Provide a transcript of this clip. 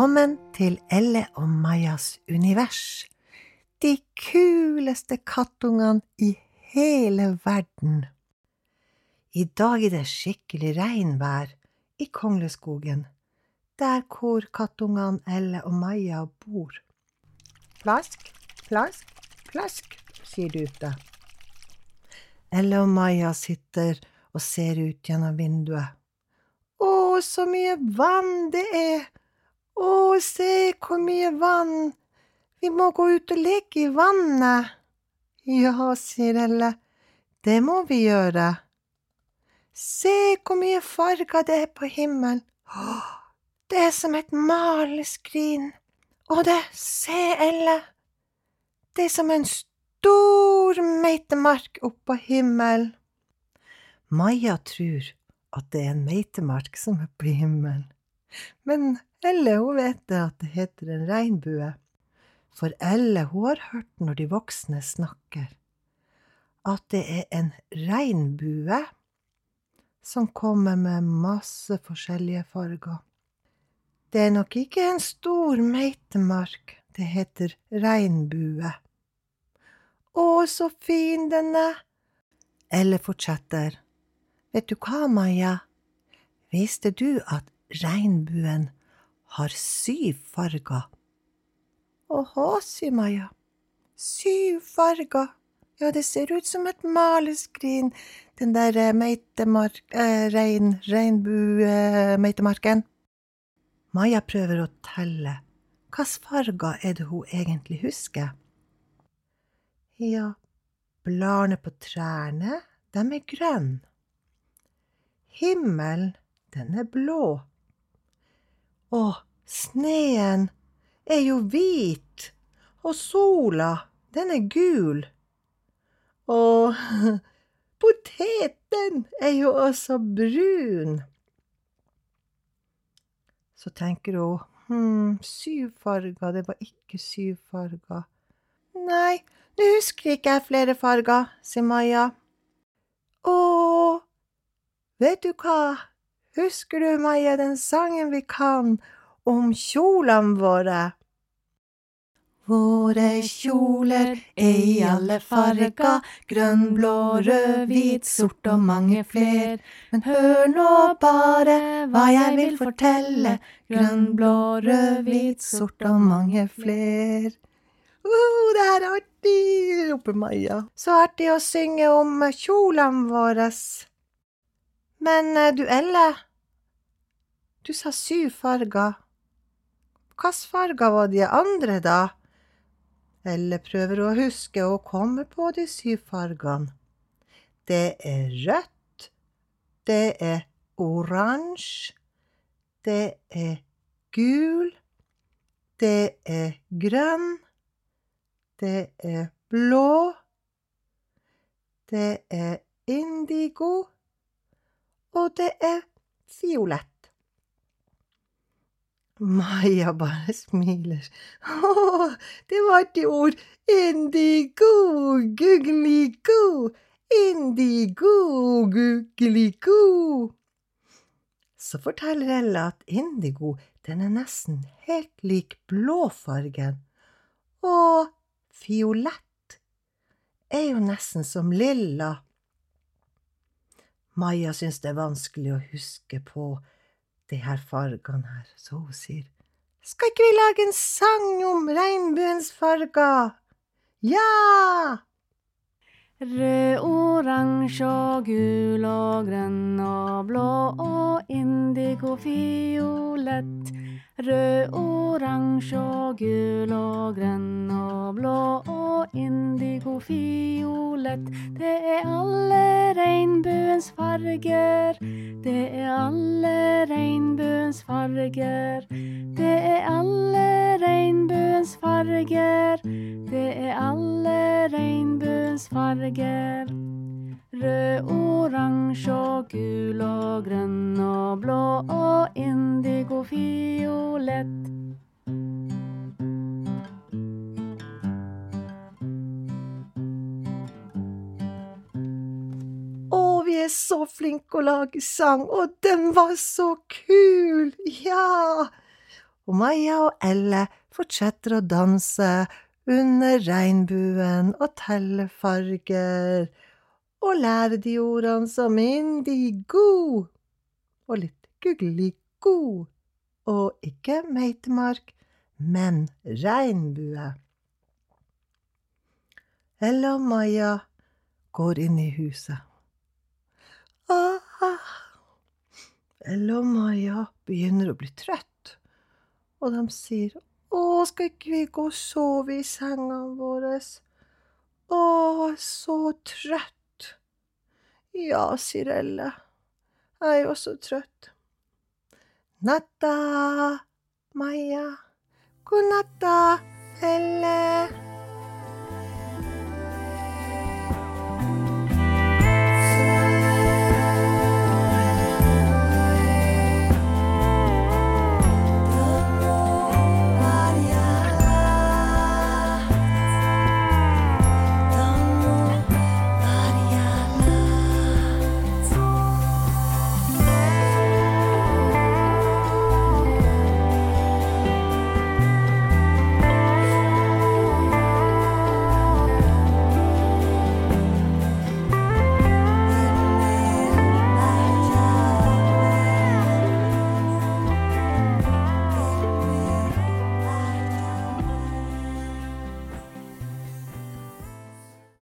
Velkommen til Elle og Majas univers. De kuleste kattungene i hele verden. I dag er det skikkelig regnvær i Kongleskogen, der hvor kattungene Elle og Maja bor. Plask, plask, plask, sier det ute. Elle og Maja sitter og ser ut gjennom vinduet. Å, så mye vann det er! Å, se hvor mye vann! Vi må gå ut og leke i vannet. Ja, sier Elle, det må vi gjøre. Se hvor mye farger det er på himmelen. Det er som et maleskrin. Og det, se, Elle, det er som en stor meitemark oppå himmelen. Maja tror at det er en meitemark som er på himmelen, men Elle hun vet at det heter en regnbue, for Elle hun har hørt når de voksne snakker, at det er en regnbue som kommer med masse forskjellige farger. Det er nok ikke en stor meitemark, det heter regnbue. Å, så fin den er! Elle fortsetter. Vet du hva, Maja? Visste du at regnbuen har syv farger. Åhå, sier Maja. Syv farger. Ja, det ser ut som et maleskrin, den der eh, meitemark... Eh, rein... regnbue-meitemarken. Maja prøver å telle. Hvilke farger er det hun egentlig husker? Ja, bladene på trærne, de er grønne. Himmelen, den er blå. Og sneen er jo hvit, og sola, den er gul. Og poteten er jo også brun. Så tenker hun hm, syv det var ikke syv. Nei, nå husker ikke jeg flere farger, sier Maja. Å, vet du hva, Husker du, Maja, den sangen vi kan om kjolene våre? Våre kjoler er i alle farger, grønn, blå, rød, hvit, sort og mange fler. Men hør nå bare hva jeg vil fortelle, grønn, blå, rød, hvit, sort og mange fler. Uh, det er artig, roper Maja. Så artig å synge om kjolene våre. Men eh, du, Elle, du sa syv farger. Hvilke farger var de andre, da? Elle prøver å huske og komme på de syv fargene. Det er rødt, det er oransje, det er gul, det er grønn, det er blå, det er indigo og det er fiolett. Maja bare smiler. Å, det var et ord. Indigo, gugligo, indigo, gugligo. Så forteller Ella at indigo, den er nesten helt lik blåfargen. Og fiolett er jo nesten som lilla. Maja syns det er vanskelig å huske på de her fargene her, så hun sier Skal ikke vi lage en sang om regnbuens farger? Ja! Rød, oransje og gul og grønn og blå og indigo fiolett. Rød, oransje og gul og grønn og blå og indigo fiolett. Det er alle regnbuens farger. Det er alle regnbuens farger. Det er alle regnbuens farger. Det er alle regnbuens farger. Rød, oransje og gul og grønn og blå og indigo fiolett. Vi er så flinke å lage sang, og den var så kul! Ja! og Maja og Elle fortsetter å danse under regnbuen og telle farger og lære de ordene som indigo og litt guggeli-go og ikke meitemark, men regnbue. Ella og Maja går inn i huset. Ah, Ella og Maja begynner å bli trøtt, og de sier å, skal ikke vi gå og sove i sengene våre? Å, så trøtt. Ja, sier Elle. Jeg er også trøtt. Natta, Maja. God natta, Elle.